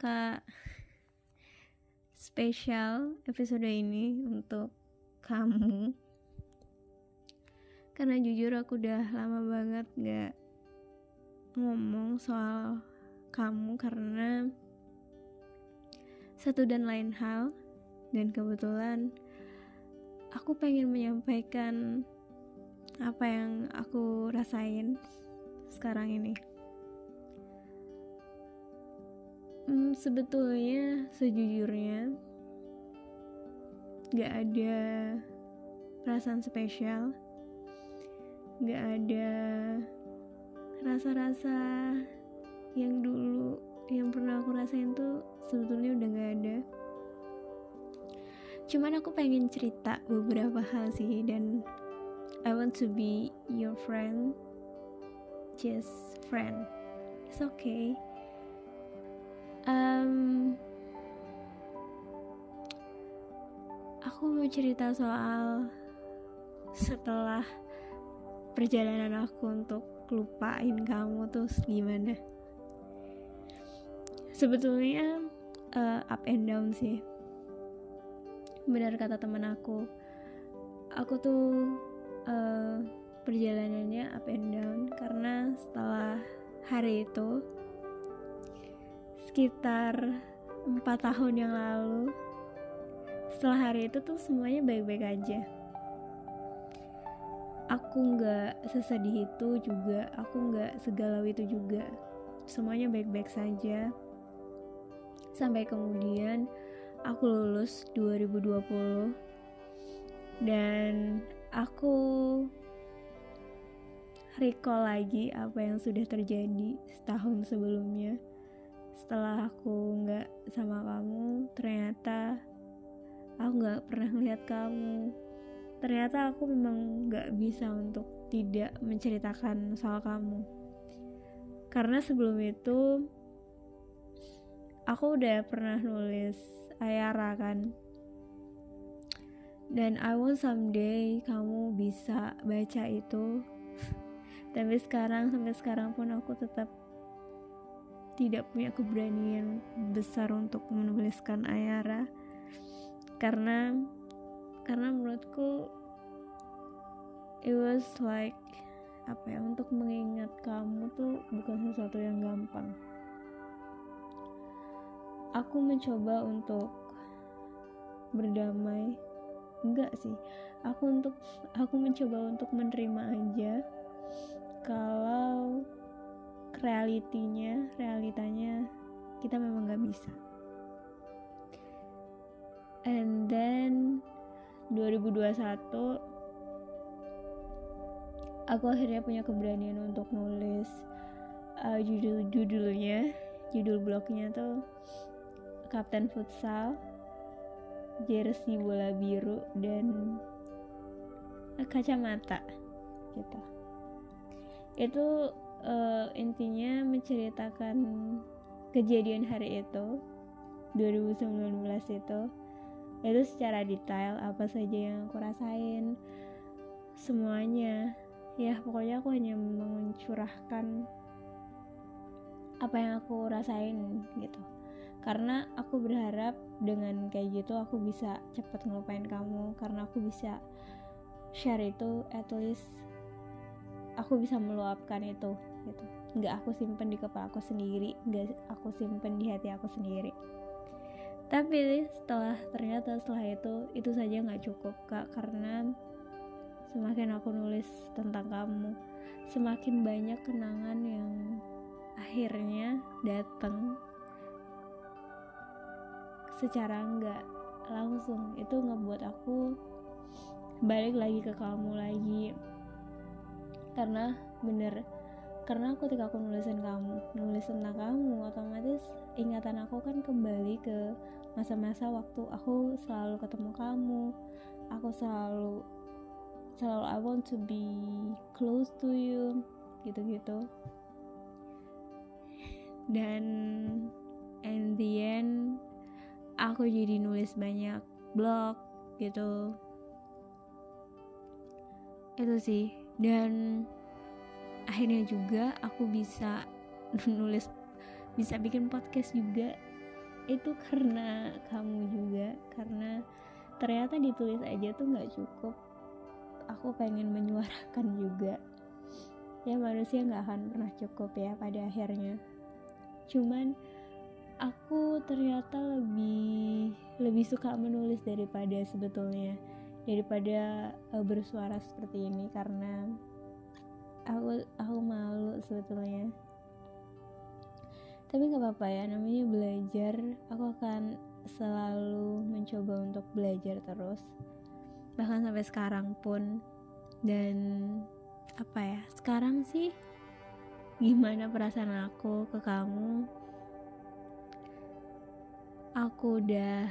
Kak Spesial episode ini untuk kamu. Karena jujur aku udah lama banget gak ngomong soal kamu Karena satu dan lain hal. Dan kebetulan aku pengen menyampaikan apa yang aku rasain sekarang ini hmm, sebetulnya sejujurnya gak ada perasaan spesial. Gak ada rasa-rasa yang dulu yang pernah aku rasain tuh sebetulnya udah gak ada. Cuman aku pengen cerita beberapa hal sih dan I want to be your friend just friend. It's okay um, aku mau cerita soal setelah perjalanan aku untuk lupain kamu tuh gimana? Sebetulnya uh, up and down sih. Benar kata teman aku. Aku tuh uh, perjalanannya up and down karena setelah hari itu sekitar empat tahun yang lalu. Setelah hari itu tuh semuanya baik-baik aja. Aku nggak sesedih itu juga aku nggak segalau itu juga. Semuanya baik-baik saja. Sampai kemudian aku lulus 2020 dan aku recall lagi apa yang sudah terjadi setahun sebelumnya setelah aku nggak sama kamu ternyata aku nggak pernah melihat kamu. Ternyata aku memang nggak bisa untuk tidak menceritakan soal kamu. Karena sebelum itu aku udah pernah nulis Ayara kan. Dan I want someday kamu bisa baca itu. Tapi sekarang sampai sekarang pun aku tetap tidak punya keberanian besar untuk menuliskan Ayara. Karena karena menurutku it was like apa ya untuk mengingat kamu tuh bukan sesuatu yang gampang. Aku mencoba untuk berdamai. Enggak sih. Aku untuk aku mencoba untuk menerima aja. Kalau realitinya realitanya kita memang gak bisa. And then 2021 aku akhirnya punya keberanian untuk nulis uh, judul judulnya judul blognya tuh Kapten Futsal jersey bola biru dan kacamata gitu. Itu uh, intinya menceritakan kejadian hari itu 2019 itu itu secara detail apa saja yang aku rasain semuanya. Ya pokoknya aku hanya mencurahkan apa yang aku rasain gitu. Karena aku berharap dengan kayak gitu aku bisa cepet ngelupain kamu karena aku bisa share itu at least aku bisa meluapkan itu gitu. Nggak aku simpen di kepala aku sendiri nggak aku simpen di hati aku sendiri. Tapi setelah ternyata setelah itu itu saja nggak cukup kak karena semakin aku nulis tentang kamu semakin banyak kenangan yang akhirnya datang secara nggak langsung. Itu ngebuat aku balik lagi ke kamu lagi. Karena bener karena aku ketika aku nulisin kamu nulis tentang kamu otomatis ingatan aku kan kembali ke masa-masa waktu aku selalu ketemu kamu. Aku selalu selalu I want to be close to you gitu-gitu. Dan in the end aku jadi nulis banyak blog gitu. Itu sih. Dan akhirnya juga aku bisa nulis bisa bikin podcast juga. Itu karena kamu juga karena ternyata ditulis aja tuh nggak cukup. Aku pengen menyuarakan juga. Ya manusia nggak akan pernah cukup ya pada akhirnya. Cuman aku ternyata lebih lebih suka menulis daripada sebetulnya. Daripada uh, bersuara seperti ini karena aku aku malu sebetulnya. Tapi nggak apa-apa ya namanya belajar aku akan selalu mencoba untuk belajar terus. Bahkan sampai sekarang pun. Dan apa ya sekarang sih gimana perasaan aku ke kamu? Aku udah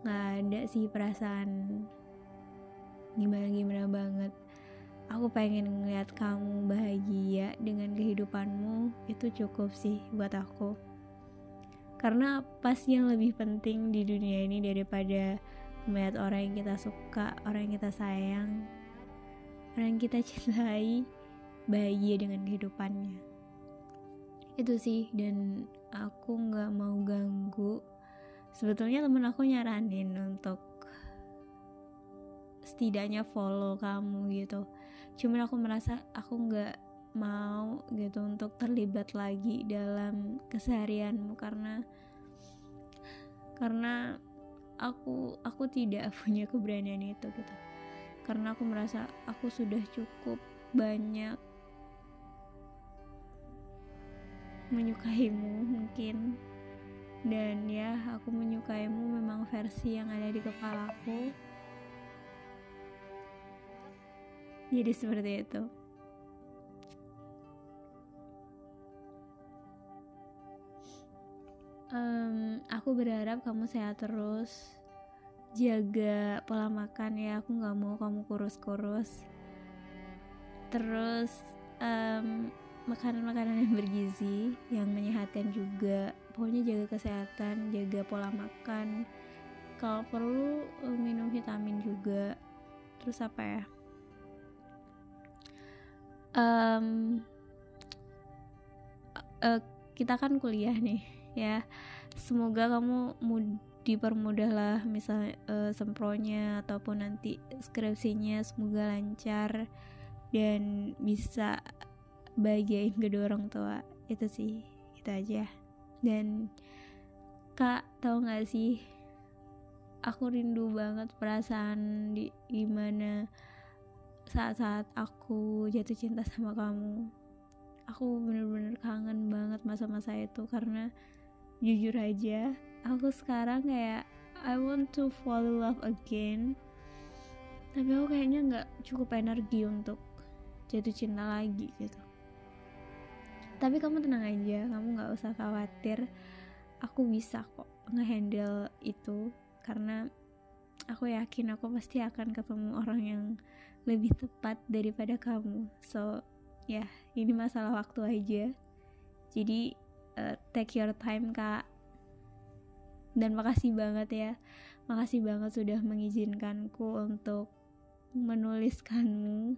nggak ada sih perasaan gimana gimana banget aku pengen ngeliat kamu bahagia dengan kehidupanmu. Itu cukup sih buat aku. Karena apa sih yang lebih penting di dunia ini daripada melihat orang yang kita suka orang yang kita sayang orang yang kita cintai bahagia dengan kehidupannya. Itu sih dan aku nggak mau ganggu. Sebetulnya temen aku nyaranin untuk setidaknya follow kamu gitu. Cuman aku merasa aku nggak mau gitu untuk terlibat lagi dalam keseharianmu karena karena aku aku tidak punya keberanian itu gitu. Karena aku merasa aku sudah cukup banyak menyukaimu mungkin. Dan ya aku menyukaimu memang versi yang ada di kepalaku jadi seperti itu. Um, aku berharap kamu sehat terus. Jaga pola makan ya aku nggak mau kamu kurus-kurus. Terus um, makanan-makanan yang bergizi yang menyehatkan juga. Pokoknya jaga kesehatan jaga pola makan. Kalau perlu eh, minum vitamin juga. Terus apa ya um, uh, kita kan kuliah nih ya. Semoga kamu mud dipermudahlah misalnya uh, sempronya ataupun nanti skripsinya semoga lancar dan bisa bahagiain kedua orang tua. Itu sih itu aja. Dan kak tau gak sih? Aku rindu banget perasaan di gimana saat-saat aku jatuh cinta sama kamu aku bener-bener kangen banget masa-masa itu. Karena jujur aja aku sekarang kayak I want to fall in love again. Tapi aku kayaknya nggak cukup energi untuk jatuh cinta lagi gitu. Tapi kamu tenang aja kamu nggak usah khawatir. Aku bisa kok ngehandle itu karena aku yakin aku pasti akan ketemu orang yang lebih tepat daripada kamu. So ya yeah, ini masalah waktu aja. Jadi uh, take your time kak. Dan makasih banget ya. Makasih banget sudah mengizinkanku untuk menuliskanmu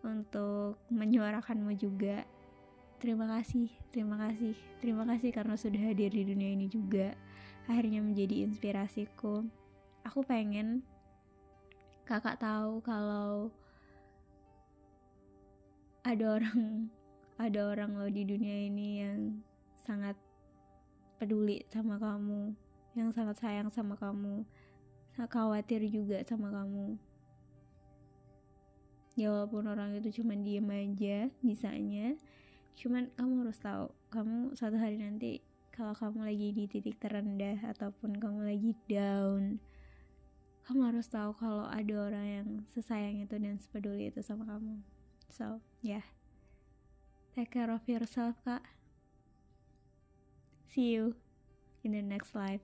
untuk menyuarakanmu juga. Terima kasih terima kasih terima kasih karena sudah hadir di dunia ini juga. Akhirnya menjadi inspirasiku. Aku pengen kakak tahu kalau ada orang ada orang loh di dunia ini yang sangat peduli sama kamu yang sangat sayang sama kamu sangat khawatir juga sama kamu. Ya walaupun orang itu cuma diem aja bisanya cuman kamu harus tahu kamu suatu hari nanti kalau kamu lagi di titik terendah ataupun kamu lagi down kamu harus tahu kalau ada orang yang sesayang itu dan sepeduli itu sama kamu so yeah Take care of yourself, Kak. See you in the next life.